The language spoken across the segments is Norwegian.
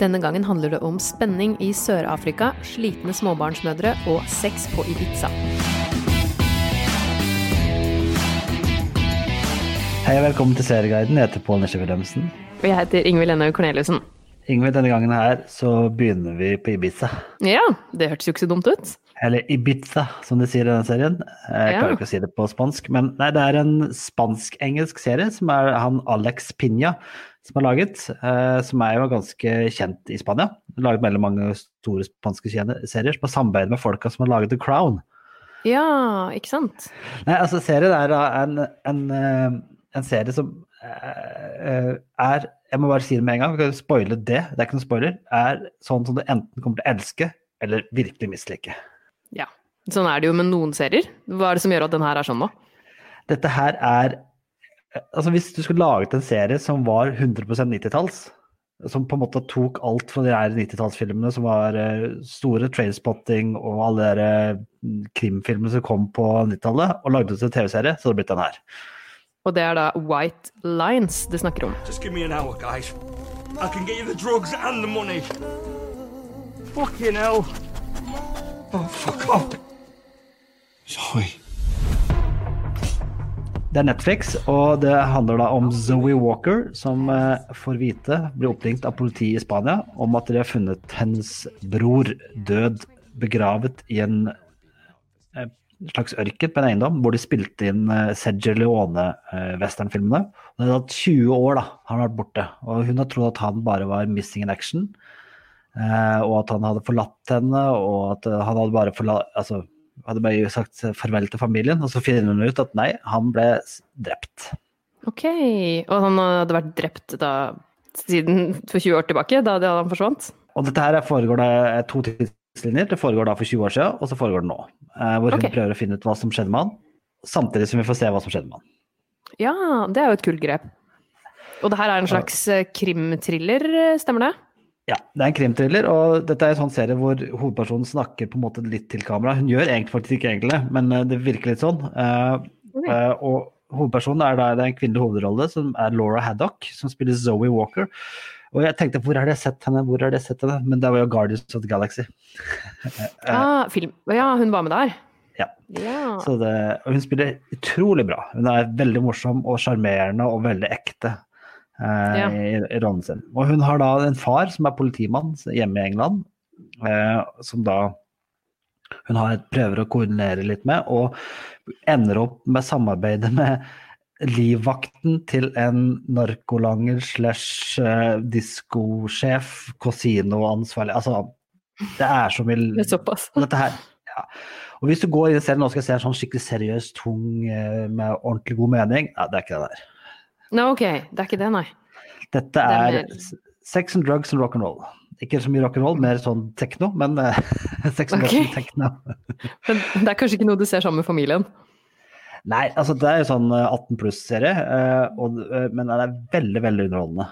Denne gangen handler det om spenning i Sør-Afrika, slitne småbarnsmødre og sex på Ibiza. Hei og velkommen til Serieguiden. Jeg heter Pål Nesje Wilhelmsen. Og jeg heter Ingvild Enhaug Corneliussen. Ingvild, denne gangen her så begynner vi på Ibiza. Ja, det hørtes jo ikke så dumt ut. Eller Ibiza, som de sier i denne serien. Jeg Ja. klarer ikke å si det på spansk, men nei, det er en spansk-engelsk serie som er han Alex Piña som har laget, eh, som er jo ganske kjent i Spania. Laget mellom mange store spanske serier som har samarbeidet med folka som har laget The Crown. Ja, ikke sant? Nei, altså serien er da en, en, eh, en serie som eh, er Jeg må bare si det med en gang, vi kan spoile det. Det er ikke noen spoiler. Er sånn som du enten kommer til å elske eller virkelig mislike. Ja. Sånn er det jo med noen serier. Hva er det som gjør at den her er sånn nå? Dette her er Altså hvis du skulle laget en serie som var 100% 90-talls, som på en måte tok alt fra de her 90-tallsfilmene som var eh, store, Trainspotting og alle de eh, krimfilmene som kom på 90-tallet, og lagde det til TV-serie, så hadde det blitt den her. Og det er da White Lines det snakker om. Just give me an hour, guys. I can get you the drugs and the money. Fucking hell. Oh, fuck off. Sorry. Det er Netflix, og det handler da om Zoe Walker, som eh, får vite, blir oppringt av politiet i Spania, om at de har funnet hennes bror død, begravet i en eh, slags ørken på en eiendom, hvor de spilte inn eh, Sergio Leone-westernfilmene. Det har tatt 20 år, da, han vært borte. Og hun har trodd at han bare var missing in action, og at han hadde forlatt henne, og at han hadde bare forlatt Altså, hadde bare sagt farvel til familien, og så finner hun ut at nei, han ble drept. Ok. Og han hadde vært drept da siden for 20 år tilbake, da det- han forsvant? Og dette her foregår det er to tidslinjer. Det foregår da for 20 år siden, og så foregår det nå. eh, Hvor hun okay. prøver å finne ut hva som skjedde med han, samtidig som vi får se hva som skjedde med han. Ja, det er jo et kult grep. Og det her er en slags eh, krimthriller, eh, stemmer det? Ja, det er en krimthriller, og dette er en sånn serie hvor hovedpersonen snakker på en måte litt til kamera. Hun gjør egentlig faktisk ikke egentlig det, men eh, det virker litt sånn. Eh, eh, og hovedpersonen er da det er en kvinnelig hovedrolle, som er Laura Haddock, som spiller Zoe Walker. Og jeg tenkte hvor har jeg sett henne, hvor har jeg sett henne? Men det var jo Guardians of the Galaxy. Ah, film. Ja, hun var med der. Ja. Ja. Så det, og hun spiller utrolig bra. Hun er veldig morsom og sjarmerende og veldig ekte eh, Ja. i, i rollen sin. Og hun har da en far som er politimann hjemme i England, eh, som da hun har, prøver å koordinere litt med, og ender opp med samarbeidet med livvakten til en narkolanger slash eh, diskosjef, kasinoansvarlig Altså, det er så mye Det er såpass. dette her, ja. Og hvis du går inn i serien nå skal se en sånn skikkelig seriøs, tung, eh, med ordentlig god mening, ja, det er ikke det der. Nei, ok. Det er ikke det, nei. Dette Det er er sex and drugs and rock and roll. Ikke så mye rock and roll, mer sånn tekno, men uh, sex and okay. drugs and tekno. Men det er kanskje ikke noe du ser sammen med familien? Nei, altså det er jo sånn eh, 18 pluss-serie, uh, eh, men den er veldig, veldig underholdende.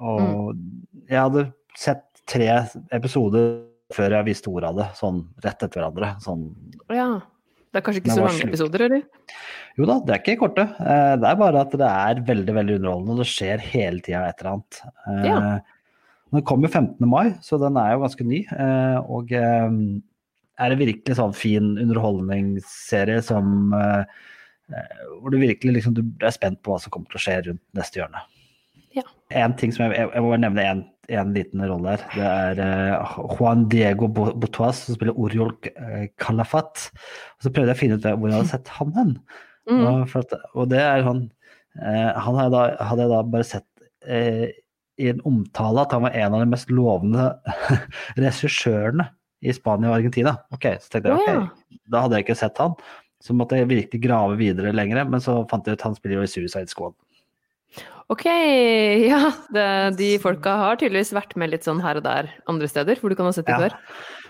Og jeg hadde sett tre episoder før jeg visste ordet av det, sånn rett etter hverandre. Sånn Ja. Det er kanskje ikke så lange episoder, eller? Jo da, det er ikke korte. Eh, Det er bare at det er veldig veldig underholdende, og det skjer hele tida et eller annet. Eh, Ja. Den kom jo 15. mai, så den er jo ganske ny. eh, Og er en virkelig sånn fin underholdningsserie som Hvor du virkelig liksom, du er spent på hva som kommer til å skje rundt neste hjørne. Ja. En ting som jeg, jeg må nevne en, en liten rolle her. Det er uh, Juan Diego Botoas som spiller Oriol uh, Calafat. Og så prøvde jeg å finne ut hvor jeg hadde sett han hen. Mm. Og, at, og det er sånn uh, Han hadde, hadde jeg da bare sett uh, i en omtale at han var en av de mest lovende regissørene i Spania og Argentina. Ok, Så tenkte jeg Å, ja. da hadde jeg ikke sett han. Så måtte jeg virkelig grave videre lenger, men så fant jeg ut han spiller jo i Suicide Squad. Ok, ja. Det, de folka har tydeligvis vært med litt sånn her og der andre steder, hvor du kan ha sett det Ja. før.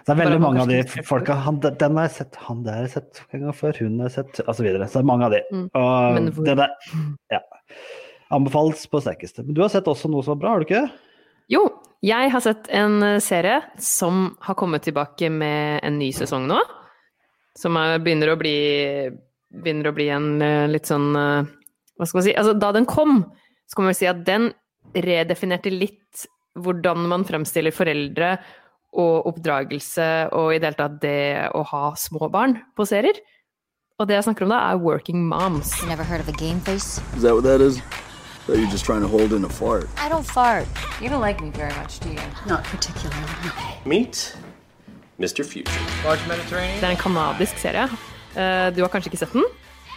Det er veldig Bare mange av de folka han, Den har jeg sett, han der har jeg sett en gang før, hun har jeg sett, osv. Så, videre. så det er mange av de. Mm. Og hvor- det der ja, anbefales på sterkeste. Men du har sett også noe som var bra, har du ikke det? Jo, jeg har sett en eh, serie som har kommet tilbake med en ny sesong nå. Som er, begynner, å bli, begynner å bli en eh, litt sånn eh, Hva skal man si Altså, da den kom, så kan man si at den redefinerte litt hvordan man fremstiller foreldre og oppdragelse og i det hele tatt det å ha små barn på serier. Og det jeg snakker om da, er working moms. You never heard of a game face? Is that what that is? Thought you just trying to hold in a fart. I don't fart. You don't like me very much, do you? Not particularly. Meet Mr. Future. Large Mediterranean? Det er en kanadisk serie. Eh, Du har kanskje ikke sett den?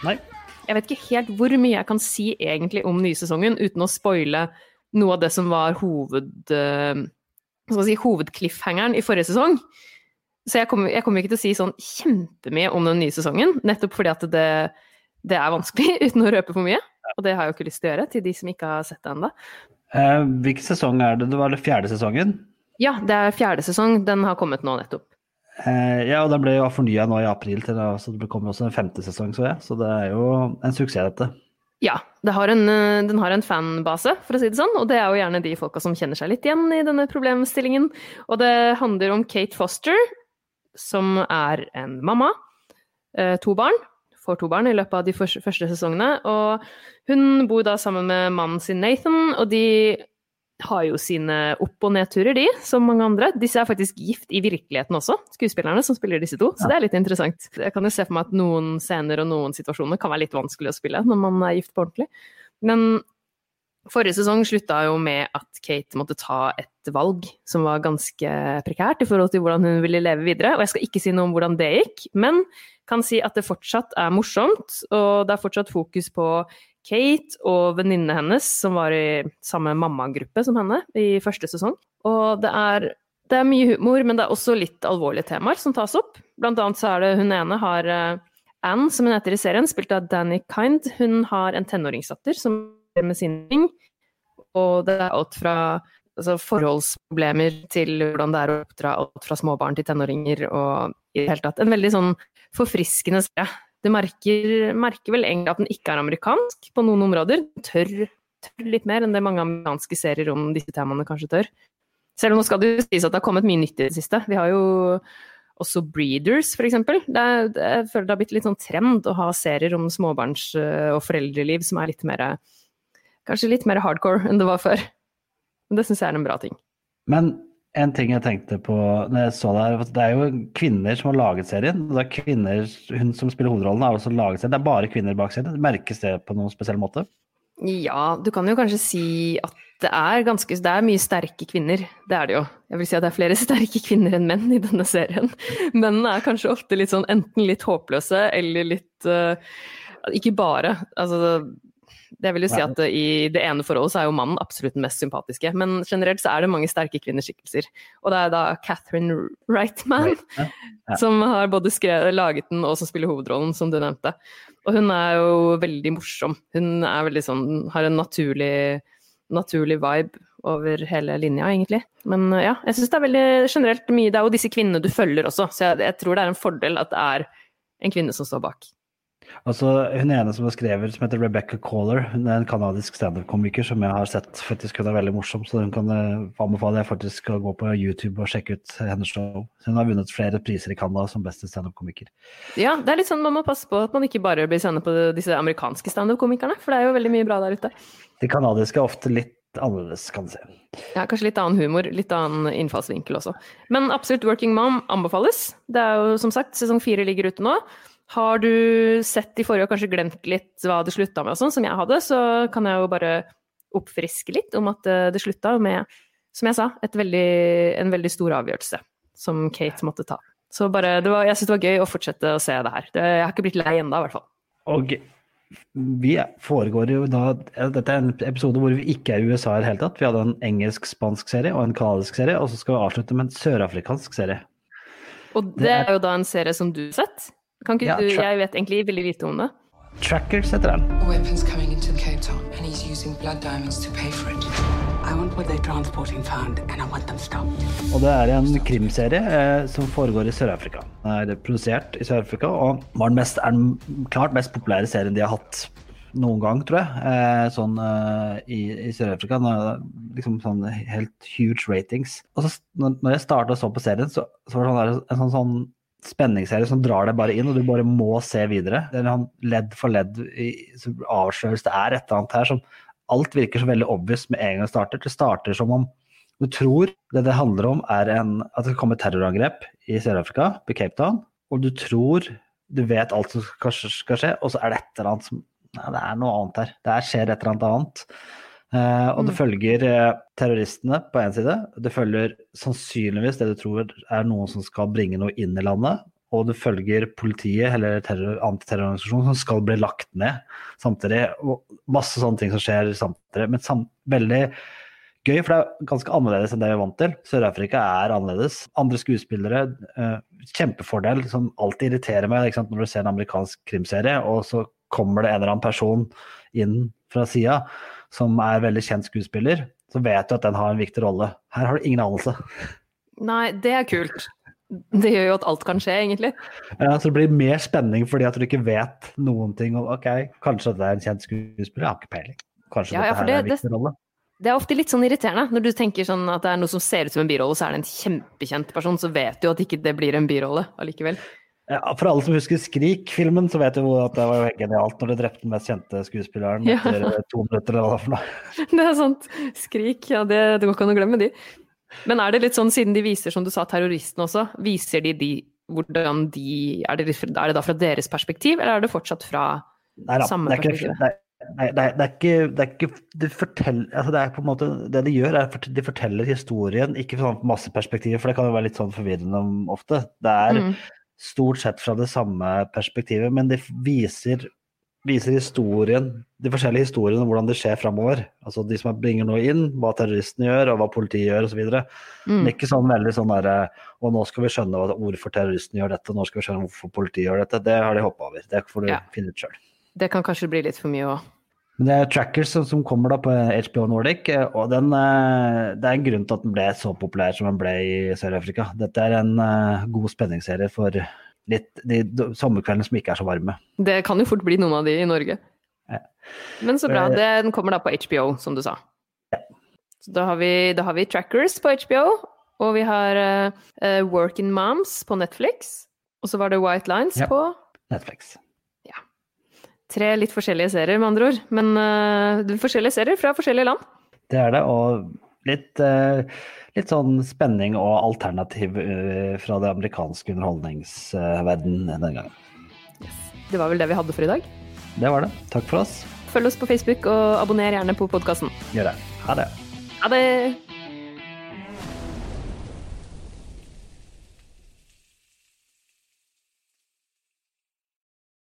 Nei. Jeg vet ikke helt hvor mye jeg kan si egentlig om nysesongen uten å spoile noe av det som var hoved, eh, si, hovedcliffhangeren i forrige sesong. Så jeg kommer, jeg kommer ikke til å si sånn kjempemye om den nye sesongen, nettopp fordi at det, det er vanskelig uten å røpe for mye. Og det har jeg jo ikke lyst til å gjøre, til de som ikke har sett det ennå. Eh, hvilken sesong er det? Det var det fjerde sesongen? Ja, det er fjerde sesong. Den har kommet nå nettopp. Eh, ja, og den ble jo fornya nå i april, til, så det kommer også en femte sesong, så jeg. Så det er jo en suksess, dette. Ja, det har en, eh, den har en fanbase, for å si det sånn, og det er jo gjerne de folka som kjenner seg litt igjen i denne problemstillingen. Og det handler om Kate Foster, som er en mamma, eh, to barn, får to barn i løpet av de første sesongene, og hun bor da sammen med mannen sin Nathan, og de har jo sine opp- og nedturer, de, som mange andre. Disse er faktisk gift i virkeligheten også, skuespillerne som spiller disse to, så det er litt interessant. Jeg kan jo se for meg at noen scener og noen situasjoner kan være litt vanskelig å spille når man er gift på ordentlig. Men forrige sesong slutta jo med at Kate måtte ta et valg som var ganske prekært i forhold til hvordan hun ville leve videre. Og jeg skal ikke si noe om hvordan det gikk, men kan si at det fortsatt er morsomt, og det er fortsatt fokus på Kate og venninnene hennes, som var i samme mammagruppe som henne i første sesong. Og det er, det er mye humor, men det er også litt alvorlige temaer som tas opp. Blant annet så er det hun ene har eh, Anne, som hun heter i serien, spilt av Danny Kind. Hun har en tenåringsdatter som er med sin ting, og det er alt fra altså, forholdsproblemer til hvordan det er å oppdra alt fra småbarn til tenåringer, og i det hele tatt en veldig sånn forfriskende serie. Du merker, merker vel egentlig at den ikke er amerikansk på noen områder. Den tør, tør litt mer enn det mange amerikanske serier om disse temaene kanskje tør. Selv om nå skal det jo sies at det har kommet mye nytt i det siste. Vi har jo også Breeders. Det er, det, jeg føler det har blitt litt sånn trend å ha serier om småbarns- og foreldreliv som er litt mer Kanskje litt mer hardcore enn det var før. Men det syns jeg er en bra ting. Men en ting jeg tenkte på når jeg så det her, det er jo kvinner som har laget serien. Det er kvinner, Hun som spiller hovedrollen, har også laget serien. Det er bare kvinner bak serien. Merkes det på noen spesiell måte? Ja, du kan jo kanskje si at det er ganske Det er mye sterke kvinner. Det er det jo. Jeg vil si at det er flere sterke kvinner enn menn i denne serien. Mennene er kanskje ofte litt sånn enten litt håpløse eller litt uh, Ikke bare. Altså det vil jo si at I det ene forholdet så er jo mannen absolutt den mest sympatiske, men generelt så er det mange sterke kvinneskikkelser. Og det er da Catherine Wrightman Ja, ja. som har både skrevet, laget den og som spiller hovedrollen, som du nevnte. Og hun er jo veldig morsom. Hun er veldig sånn, har en naturlig, naturlig vibe over hele linja, egentlig. Men ja, jeg syns det er veldig generelt mye Det er jo disse kvinnene du følger også, så jeg, jeg tror det er en fordel at det er en kvinne som står bak. Altså, hun ene som har skrevet, som heter Rebecca Caller, hun er en kanadisk standup-komiker som jeg har sett. faktisk Hun er veldig morsom, så hun kan eh, anbefale jeg faktisk å gå på YouTube og sjekke ut hennes show. Hun har vunnet flere priser i Canada som beste standup-komiker. Ja, det er litt sånn man må passe på at man ikke bare blir seende på disse amerikanske standup-komikerne, for det er jo veldig mye bra der ute. De kanadiske er ofte litt annerledes, kan du si. Ja, kanskje litt annen humor, litt annen innfallsvinkel også. Men absolutt Working Mom anbefales. Det er jo som sagt, sesong fire ligger ute nå. Har du sett i forrige og kanskje glemt litt hva det slutta med og sånn, som jeg hadde, så kan jeg jo bare oppfriske litt om at eh, det slutta med, som jeg sa, veldig, en veldig stor avgjørelse som Kate måtte ta. Så bare, det var, jeg syns det var gøy å fortsette å se det her. Det, jeg har ikke blitt lei ennå, i hvert fall. Og vi foregår jo da Dette er en episode hvor vi ikke er i USA i det hele tatt. Vi hadde en engelsk-spansk serie og en kanadisk serie, og så skal vi avslutte med en sørafrikansk serie. Og det er jo da en serie som du har sett. Kan ikke Ja, du, jeg vet egentlig veldig lite om det. Trackers heter den. A weapon's coming into Cape Town, and he's using blood diamonds to pay for it. I want what they're transporting found, and I want them stopped. Og det er en krimserie eh, som foregår i Sør-Afrika. Den er produsert i Sør-Afrika og var den mest, er den klart mest populære serien de har hatt noen gang, tror jeg. Eh, sånn eh, i, i Sør-Afrika. Liksom sånn helt huge ratings. Og så når når jeg starta og så på serien, så, så var det sånn der, en sånn, sånn spenningsserie som drar deg bare inn, og du bare må se videre. Det er en ledd for ledd avsløres. Det er et eller annet her som Alt virker så veldig obvious med en gang det starter. Det starter som om Du tror det det handler om er en, at det kommer terrorangrep i Sør-Afrika, på Cape Town, og du tror du vet alt som skal, skal skje, og så er det et eller annet som Nei, det er noe annet her. Det skjer et eller annet annet. Eh, og det følger eh, terroristene på én side. Det følger sannsynligvis det du tror er noen som skal bringe noe inn i landet. Og det følger politiet eller terror, antiterrororganisasjonen som skal bli lagt ned samtidig. Og masse sånne ting som skjer samtidig. Men sam veldig gøy, for det er ganske annerledes enn det vi er vant til. Sør-Afrika er annerledes. Andre skuespillere, eh, kjempefordel, som alltid irriterer meg når du ser en amerikansk krimserie, og så kommer det en eller annen person inn fra sida som er veldig kjent skuespiller, så vet du at den har en viktig rolle. Her har du ingen anelse. Nei, det er kult. Det gjør jo at alt kan skje, egentlig. Ja, så det blir mer spenning fordi at du ikke vet noen ting om ok, kanskje det er en kjent skuespiller, jeg har ikke peiling. Kanskje Ja, dette her er en viktig rolle. Det er ofte litt sånn irriterende når du tenker sånn at det er noe som ser ut som en birolle, så er det en kjempekjent person, så vet du at ikke det blir en birolle allikevel. Ja, for alle som husker Skrik-filmen, så vet du jo at det var jo genialt når de drepte den mest kjente skuespilleren Ja. etter eh, to minutter eller hva for noe. Det er sant. Skrik, ja, det, det går ikke an å glemme de. Men er det litt sånn, siden de viser, som du sa, terroristene også, viser de de hvordan de er det, er det da fra deres perspektiv, eller er det fortsatt fra Nei da, samme det er ikke, perspektiv? det er, nei, det er, det er ikke, det er ikke det, fortell, altså det er på en måte, det de gjør, er at de forteller historien, ikke sånn på masse perspektiver, for det kan jo være litt sånn forvirrende ofte. Det er Mm. Stort sett fra det samme perspektivet, men de viser, viser historien, de forskjellige historiene om hvordan det skjer framover. Altså de som bringer noe inn, hva terroristene gjør, og hva politiet gjør osv. Mm. Men ikke sånn veldig sånn derre Og nå skal vi skjønne hvorfor terroristen gjør dette, og nå skal vi skjønne hvorfor politiet gjør dette. Det har de hoppa over. Det får du Ja. finne ut sjøl. Det kan kanskje bli litt for mye òg. Men det er Trackers som, kommer da på HBO Nordic, eh, og den, eh, det er en grunn til at den ble så populær som den ble i Sør-Afrika. Dette er en eh, god spenningsserie for litt de, de sommerkveldene som ikke er så varme. Det kan jo fort bli noen av de i Norge. Ja. Men så bra. Den kommer da på HBO, som du sa. Så da har, vi, da har vi Trackers på HBO, og vi har eh, Working Moms på Netflix. Og så var det White Lines Ja. på Netflix. Tre litt forskjellige serier, med andre ord. Men uh, forskjellige serier fra forskjellige land. Det er det, og litt, uh, litt sånn spenning og alternativ uh, fra det amerikanske underholdningsverden den gangen. Det var vel det vi hadde for i dag. Det var det. Takk for oss. Følg oss på Facebook, og abonner gjerne på podkasten. Gjør det. Ha det. Ha det!